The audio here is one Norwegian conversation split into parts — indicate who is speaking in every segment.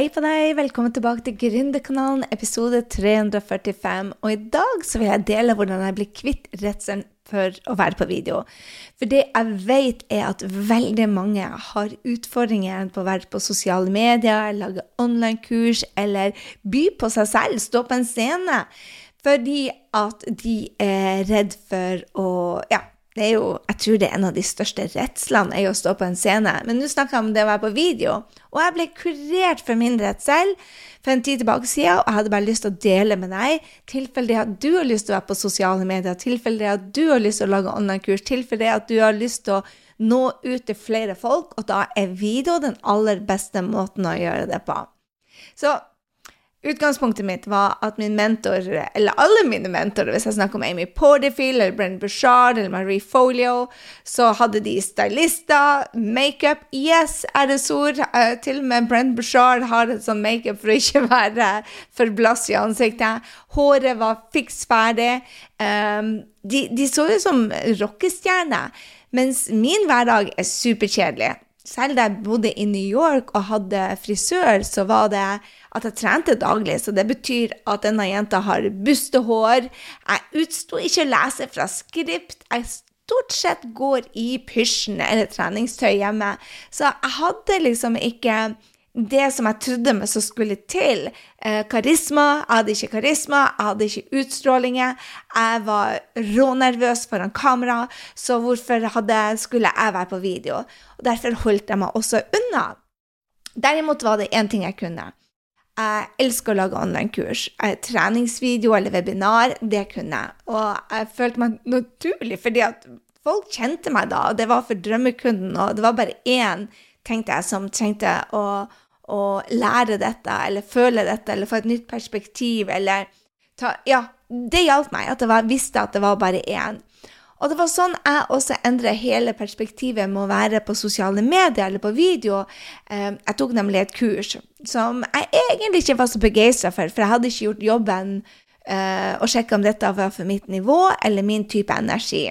Speaker 1: Hei på deg, velkommen tilbake til Gründerkanalen, episode 345. Og i dag så vil jeg dele hvordan jeg blir kvitt redselen for å være på video. For det jeg vet, er at veldig mange har utfordringer på å være på sosiale medier, lage online-kurs eller by på seg selv, stå på en scene. Fordi at de er redd for å ja, det er jo, jeg tror det er en av de største redslene er å stå på en scene. Men nå snakker jeg om det å være på video. Og jeg ble kurert for min redsel for en tid tilbake siden, og jeg hadde bare lyst til å dele med deg. Tilfelle det at du har lyst til å være på sosiale medier, tilfelle det at du har lyst til å lage online-kurs, tilfelle det at du har lyst til å nå ut til flere folk, og da er video den aller beste måten å gjøre det på. Så Utgangspunktet mitt var at min mentor, eller alle mine mentorer, hvis jeg snakker om Amy Porterfield eller Brenn Bushard eller Marie Folio, så hadde de stylister, makeup Yes, er det ord. Uh, til og med Brenn Bushard har et sånn makeup for å ikke være for blass i ansiktet. Håret var fiks ferdig. Um, de, de, så ut som rockestjerner, mens min hverdag er superkjedelig. Selv da jeg bodde i New York og hadde frisør, så var det at jeg trente daglig. Så det betyr at denne jenta har bustehår. Jeg utsto ikke å lese fra skript. Jeg stort sett går i pysjen eller treningstøy hjemme. Så jeg hadde liksom ikke det som jeg trodde meg som skulle til. Eh, karisma. Jeg hadde ikke karisma, jeg hadde ikke utstrålinger. Jeg var rånervøs foran kamera, så hvorfor hadde, skulle jeg være på video? Og Derfor holdt jeg meg også unna. Derimot var det én ting jeg kunne. Jeg elsker å lage online-kurs. Treningsvideo eller webinar, det kunne jeg. Og jeg følte meg naturlig, fordi at folk kjente meg da, og det var for drømmekunden, og det var bare én, tenkte jeg, som trengte å, å lære dette, eller føle dette, eller få et nytt perspektiv, eller ta Ja, det hjalp meg, at jeg visste at det var bare én. Og det var sånn jeg også endra hele perspektivet med å være på sosiale medier eller på video. Eh, jeg tok nemlig et kurs som jeg egentlig ikke var så begeistra for, for jeg hadde ikke gjort jobben eh, og sjekka om dette var for mitt nivå eller min type energi.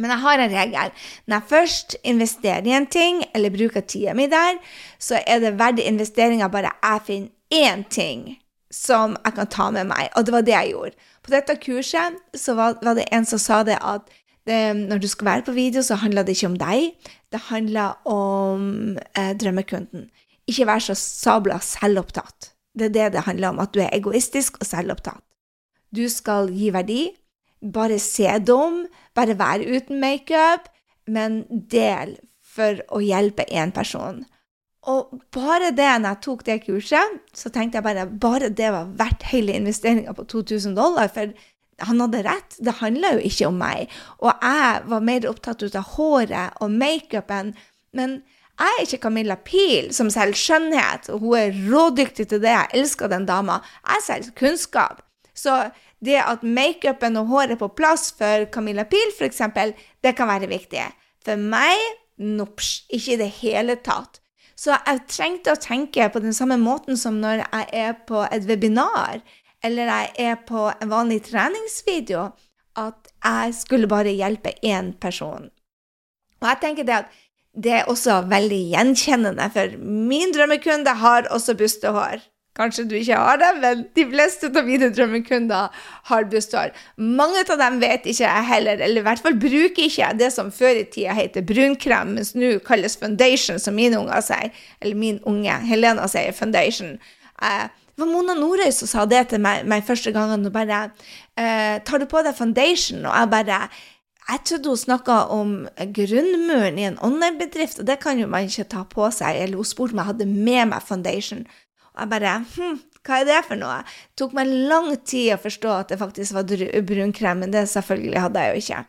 Speaker 1: Men jeg har en regel. Når jeg først investerer i en ting, eller bruker tida mi der, så er det verdt investeringa bare jeg finner én ting som jeg kan ta med meg. Og det var det jeg gjorde. På dette kurset så var, var det en som sa det at det, når du skal være på video, så handler det ikke om deg. Det handler om eh, drømmekunden. Ikke vær så sabla selvopptatt. Det er det det handler om, at du er egoistisk og selvopptatt. Du skal gi verdi. Bare se dum, bare være uten makeup, men del for å hjelpe én person. Og bare det, når jeg tok det kurset, så tenkte jeg bare bare det var verdt hele investeringa på 2000 dollar. For han hadde rett, det handla jo ikke om meg. Og jeg var mer opptatt ut av håret og makeupen. Men jeg er ikke Camilla Pil, som selger skjønnhet, og hun er rådyktig til det. Jeg elsker den dama. Jeg selger kunnskap. Så det at makeupen og håret er på plass for Camilla Pil, f.eks., det kan være viktig. For meg, nops, ikke i det hele tatt. Så jeg trengte å tenke på den samme måten som når jeg er på et webinar eller jeg er på en vanlig treningsvideo, at jeg skulle bare hjelpe én person. Og jeg tenker det at det er også veldig gjenkjennende, for min drømmekunde har også bustehår. Kanskje du ikke har det, men de fleste av mine drømmekunder har bustehår. Mange av dem vet ikke jeg heller, eller i hvert fall bruker ikke det som før i tida heter brunkrem, mens nå kalles foundation, som mine unger sier. Eller min unge Helena sier foundation. Eh, det var Mona Norøy som sa det til meg, meg første gangen. Hun bare eh, 'Tar du på deg foundation?' Og jeg bare jeg trodde hun snakka om grunnmuren i en online-bedrift, og det kan jo man ikke ta på seg. Eller hun spurte om jeg hadde med meg foundation. Og jeg bare hm, hva er det for noe? Det tok meg lang tid å forstå at det faktisk var brunkrem, men det selvfølgelig hadde jeg jo ikke.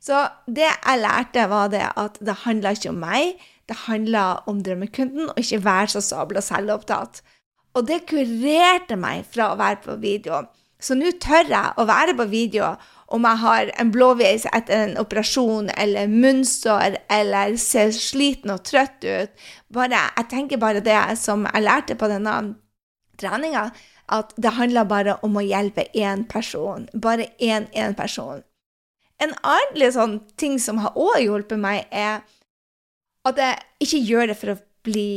Speaker 1: Så det jeg lærte, var det at det handla ikke om meg, det handla om drømmekunden, og ikke være så sabla selvopptatt. Og det kurerte meg fra å være på video. Så nå tør jeg å være på video om jeg har en blåveis etter en operasjon eller munnsår eller ser sliten og trøtt ut. Bare, jeg tenker bare det som jeg lærte på denne treninga, at det handler bare om å hjelpe én person. Bare én, én person. En annen sånn ting som har også hjulpet meg, er at jeg ikke gjør det for å bli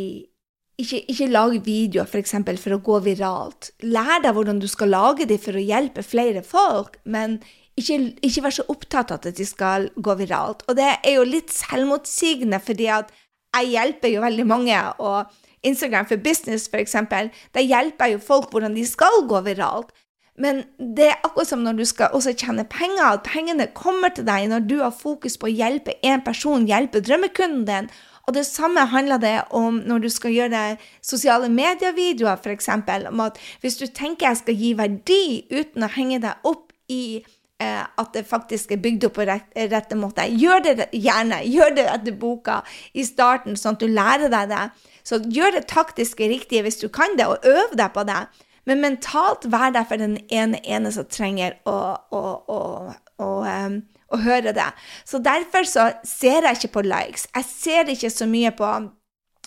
Speaker 1: ikke, ikke lag videoer for, eksempel, for å gå viralt. Lær deg hvordan du skal lage dem for å hjelpe flere folk, men ikke, ikke være så opptatt av at de skal gå viralt. Og det er jo litt selvmotsigende, fordi at jeg hjelper jo veldig mange. og Instagram for business, eksempel, der hjelper jeg jo folk hvordan de skal gå viralt. Men det er akkurat som når du skal også tjene penger, at pengene kommer til deg når du har fokus på å hjelpe én person, hjelpe drømmekunden din. Og det samme handler det om når du skal gjøre sosiale medievideoer, f.eks. Om at hvis du tenker jeg skal gi verdi uten å henge deg opp i at det faktisk er bygd opp på rett, rette måte, gjør det gjerne. Gjør det etter boka i starten, sånn at du lærer deg det. Så gjør det taktiske riktige hvis du kan det, og øv deg på det. Men mentalt vær der for den ene ene som trenger å, å, å, å å høre det. Så derfor så ser jeg ikke på likes. Jeg ser ikke så mye på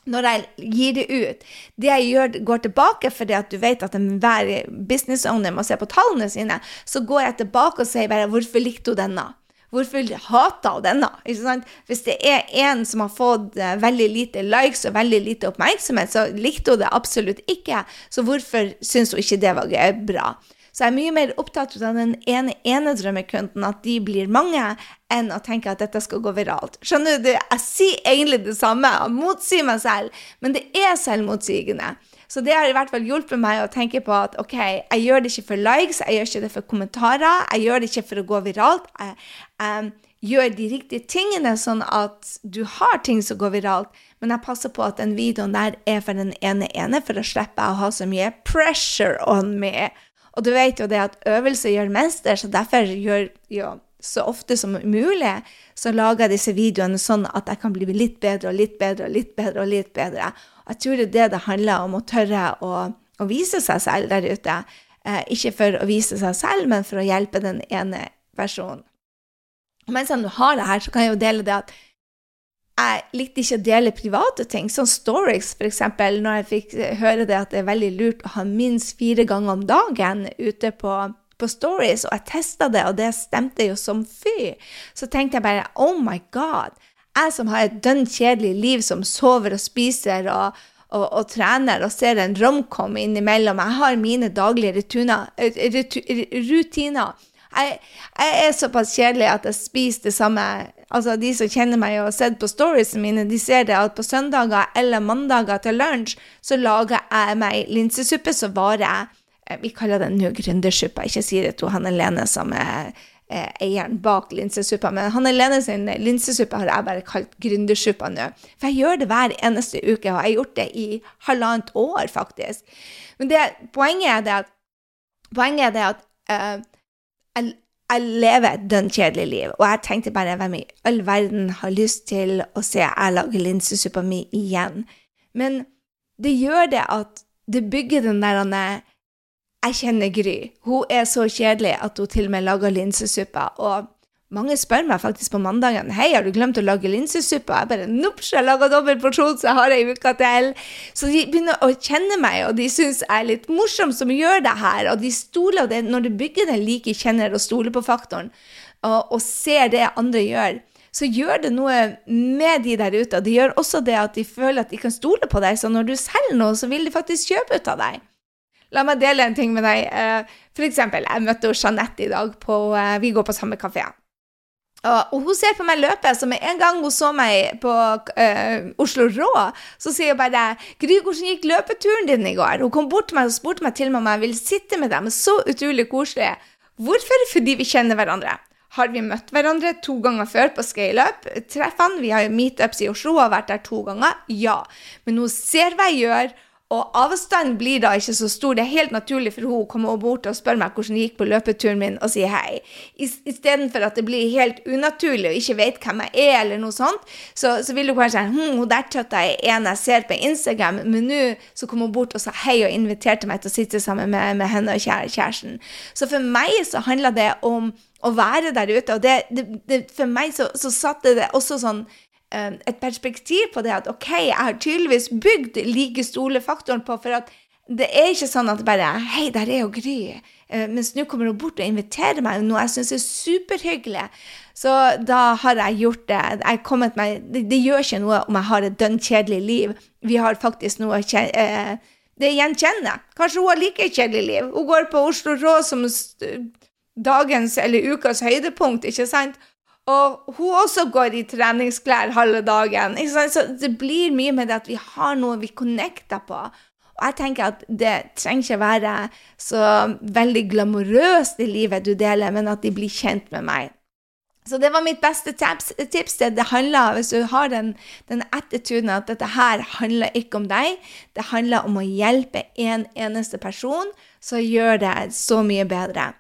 Speaker 1: når jeg gir det ut. Det jeg gjør, går tilbake fordi at du vet at enhver business owner må se på tallene sine. Så går jeg tilbake og sier bare 'Hvorfor likte hun denne?' Hvorfor hater hun denne? Hvis det er en som har fått uh, veldig lite likes og veldig lite oppmerksomhet, så likte hun det absolutt ikke. Så hvorfor syns hun ikke det var bra? Så jeg er mye mer opptatt av den ene, ene drømmekunden, at de blir mange, enn å tenke at dette skal gå viralt. Skjønner du? Jeg sier egentlig det samme, jeg motsier meg selv, men det er selvmotsigende. Så det har i hvert fall hjulpet meg å tenke på at ok, jeg gjør det ikke for likes, jeg gjør ikke det for kommentarer, jeg gjør det ikke for å gå viralt. Jeg, jeg gjør de riktige tingene sånn at du har ting som går viralt, men jeg passer på at den videoen der er for den ene ene, for å slippe å ha så mye pressure on me. Og du vet jo det at øvelse gjør mester, så derfor gjør jo så ofte som mulig, så lager jeg disse videoene sånn at jeg kan bli litt bedre og litt bedre og litt bedre. og litt bedre. Jeg tror det er det det handler om, å tørre å, å vise seg selv der ute. Eh, ikke for å vise seg selv, men for å hjelpe den ene personen. Og mens jeg har det her, så kan jeg jo dele det at jeg likte ikke å dele private ting, sånn stories f.eks. Når jeg fikk høre det at det er veldig lurt å ha minst fire ganger om dagen ute på, på stories, og jeg testa det, og det stemte jo som fy. Så tenkte jeg bare oh my god, jeg som har et dønn kjedelig liv, som sover og spiser og, og, og trener og ser en romcom innimellom, jeg har mine daglige rutiner. rutiner. Jeg, jeg, er såpass kjedelig at jeg spiser det samme Altså, de som kjenner meg og har sett på storiesene mine, de ser det at på søndager eller mandager til lunsj så lager jeg meg linsesuppe som varer eh, Vi kaller det nå gründersuppa. Ikke si det til Hanne Lene som er eh, eieren bak linsesuppa, men Hanne Lene sin linsesuppe har jeg bare kalt gründersuppa nå. For jeg gjør det hver eneste uke, og jeg har gjort det i halvannet år, faktisk. Men det, poenget er det at, poenget er det at jeg, jeg lever et dønn kjedelig liv, og jeg tenkte bare hvem i all verden har lyst til å se jeg lager linsesuppa mi igjen? Men det gjør det at det bygger den der Jeg kjenner Gry. Hun er så kjedelig at hun til og med lager linsesuppa. Og mange spør meg faktisk på mandagen hei, har du glemt å lage linsesuppe. Jeg bare nops, jeg laga dobbel porsjon, så jeg har ei uke til. Så de begynner å kjenne meg, og de syns jeg er litt morsom som gjør det her. Og de stoler det, når du bygger den like kjenner og stoler på faktoren, og, og ser det andre gjør, så gjør det noe med de der ute. Og det gjør også det at de føler at de kan stole på deg, så når du selger noe, så vil de faktisk kjøpe ut av deg. La meg dele en ting med deg. Eh, for eksempel, jeg møtte Jeanette i dag på eh, Vi går på samme kafé. Og hun ser på meg løpe, så med en gang hun så meg på uh, Oslo Rå, så sier hun bare 'Gry, hvordan gikk løpeturen din i går?' Hun kom bort til meg og spurte meg til om jeg ville sitte med dem. Så utrolig koselig. Hvorfor? Fordi vi kjenner hverandre. Har vi møtt hverandre to ganger før på scaleup-treffene? Vi har jo meetups i Oslo og har vært der to ganger. Ja. Men hun ser hva jeg gjør, og avstanden blir da ikke så stor. Det er helt naturlig for hun å komme bort og spørre meg hvordan det gikk på løpeturen min, og si hei. Istedenfor at det blir helt unaturlig og ikke vet hvem jeg er, eller noe sånt, så, så vil hun kanskje si hm, hun der tøtta er en jeg ser på Instagram, men nå så kom hun bort og sa hei og inviterte meg til å sitte sammen med, med henne og kjæresten. Så for meg så handler det om å være der ute, og det, det, det, for meg så, så satte det også sånn et perspektiv på det at OK, jeg har tydeligvis bygd like stole faktoren på for at det er ikke sånn at bare Hei, der er jo Gry. Eh, mens nå kommer hun bort og inviterer meg noe jeg syns er superhyggelig. Så da har jeg gjort det. Jeg kommet meg, det, det, gjør ikke noe om jeg har et dønn kjedelig liv. Vi har faktisk noe eh, Det gjenkjenner. Kanskje hun har like kjedelig liv. Hun går på Oslo Rå som dagens eller ukas høydepunkt, ikke sant? Og hun også går i treningsklær halve dagen. Så det blir mye med det at vi har noe vi connecter på. Og jeg tenker at det trenger ikke være så veldig glamorøst i livet du deler, men at de blir kjent med meg. Så det var mitt beste tips. tips. Det handler, Hvis du har den, den attituden at dette her handler ikke om deg, det handler om å hjelpe en eneste person, så gjør det så mye bedre.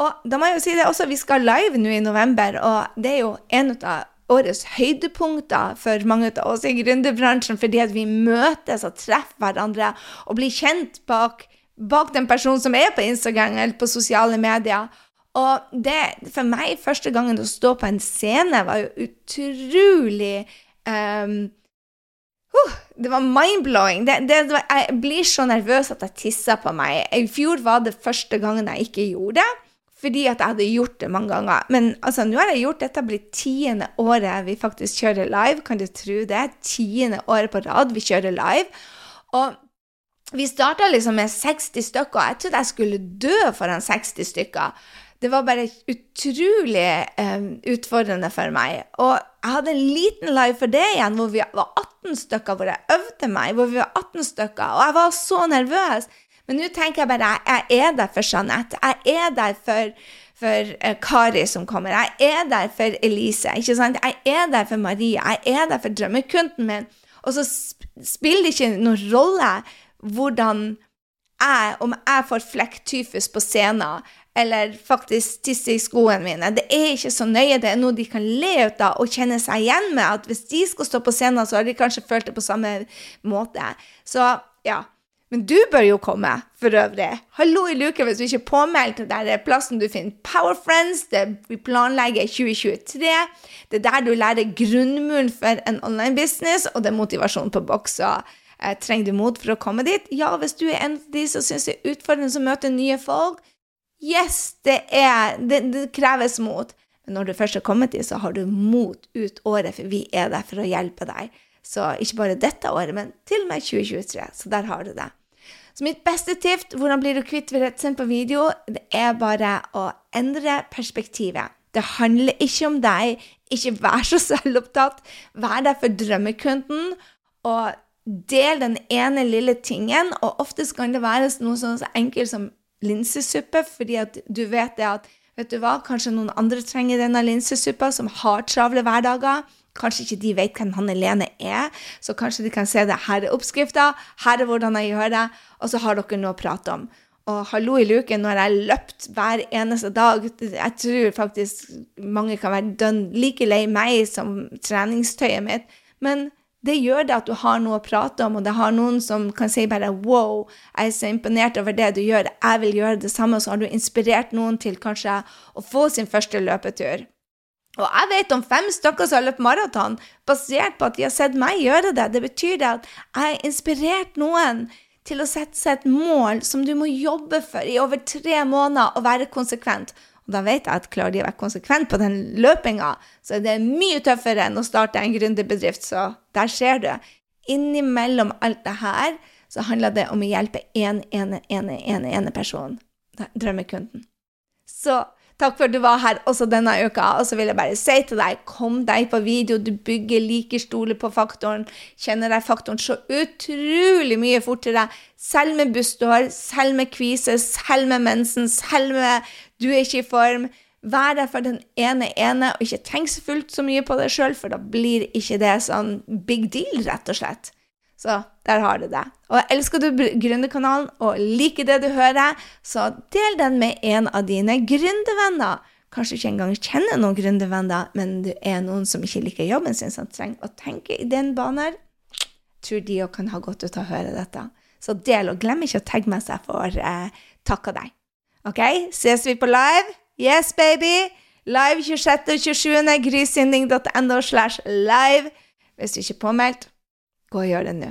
Speaker 1: Og da må jeg jo si det også, vi skal live nå i november, og det er jo en av årets høydepunkter for mange av oss i gründerbransjen, fordi at vi møtes og treffer hverandre og blir kjent bak, bak den personen som er på Instagram eller på sosiale medier. Og det, for meg, første gangen å stå på en scene, var jo utrolig um, uh, Det var mind-blowing. jeg blir så nervøs at jeg tisser på meg. I fjor var det første gangen jeg ikke gjorde det fordi at jeg hadde gjort det mange ganger. Men altså, nå har jeg gjort dette blitt tiende året vi faktisk kjører live. Kan du tro det? Tiende året på rad vi kjører live. Og vi starta liksom med 60 stykker, jeg trodde jeg skulle dø foran 60 stykker. Det var bare utrolig eh, utfordrende for meg. Og jeg hadde en liten live for det igjen, hvor vi var 18 stykker, hvor jeg øvde meg. hvor vi var 18 stykker, Og jeg var så nervøs. Men nå tenker jeg bare jeg er der for Jeanette. Jeg er der for, for uh, Kari som kommer. Jeg er der for Elise. ikke sant? Jeg er der for Marie. Jeg er der for drømmekunden min. Og så spiller det ikke noen rolle hvordan jeg, om jeg får flekktyfus på scenen, eller faktisk tisse i skoene mine. Det er ikke så nøye. Det er noe de kan le ut av og kjenne seg igjen med. At hvis de skal stå på scenen, så har de kanskje følt det på samme måte. Så ja. Men du bør jo komme, for øvrig. Hallo i luka hvis du ikke er påmeldt. Det er plassen du finner Power Friends. Det vi planlegger 2023. Det er der du lærer grunnmuren for en online business, og det er motivasjon på boks. Eh, trenger du mot for å komme dit? Ja, hvis du er en av de som syns det er utfordrende å møte nye folk. Yes, det, er, det, det kreves mot. Men når du først har kommet dit, så har du mot ut året, for vi er der for å hjelpe deg. Så ikke bare dette året, men til og med 2023. Så der har du det. Så mitt beste tips hvordan blir du kvitt redselen på video, det er bare å endre perspektivet. Det handler ikke om deg. Ikke vær så selvopptatt. Vær der for drømmekunden. Og del den ene lille tingen. Og oftest kan det være noe sånn så enkelt som linsesuppe, fordi at du vet det at vet du hva, kanskje noen andre trenger denne linsesuppa, som har travle hverdager. Kanskje ikke de vet hvem han Helene er, så kanskje de kan se det. Her er oppskrifta, her er hvordan jeg gjør det, og så har dere noe å prate om. Og hallo i luken, når jeg løpt hver eneste dag Jeg tror faktisk mange kan være dønn like lei meg som treningstøyet mitt, men det gjør det at du har noe å prate om, og det har noen som kan si bare 'wow, jeg er så imponert over det du gjør, jeg vil gjøre det samme', så har du inspirert noen til kanskje å få sin første løpetur. Og jeg vet om fem stykker som har løpt maraton basert på at de har sett meg gjøre det. Det betyr det at jeg har inspirert noen til å sette seg et mål som du må jobbe for i over tre måneder og være konsekvent. Og da vet jeg at klarer de å være konsekvent på den løpinga, så er det mye tøffere enn å starte en gründerbedrift. Så der ser du. Innimellom alt det her så handler det om å hjelpe én ene, ene, ene, ene person. Drømmekunden. Så Takk for at du var her også denne uka. Og så vil jeg bare si til deg, kom deg på video. Du bygger like stoler på faktoren. Kjenner deg faktoren så utrolig mye fortere. Selv med bustehår, selv med kvise, selv med mensen, selv med du er ikke i form. Vær der for den ene ene, og ikke tenk så fullt så mye på deg sjøl, for da blir ikke det sånn big deal, rett og slett. Så der har du det. Og elsker du Gründerkanalen og liker det du hører, så del den med en av dine gründervenner. Kanskje ikke engang kjenner noen gründervenner, men du er noen som ikke liker jobben sin, som trenger å tenke i den banen. Tror de òg kan ha godt ut av å høre dette. Så del, og glem ikke å tagge meg seg for eh, takk av deg. OK, ses vi på live? Yes, baby! Live 26. og 27. grysynding.no slash live. Hvis du ikke er påmeldt, Gå og gjør det nå.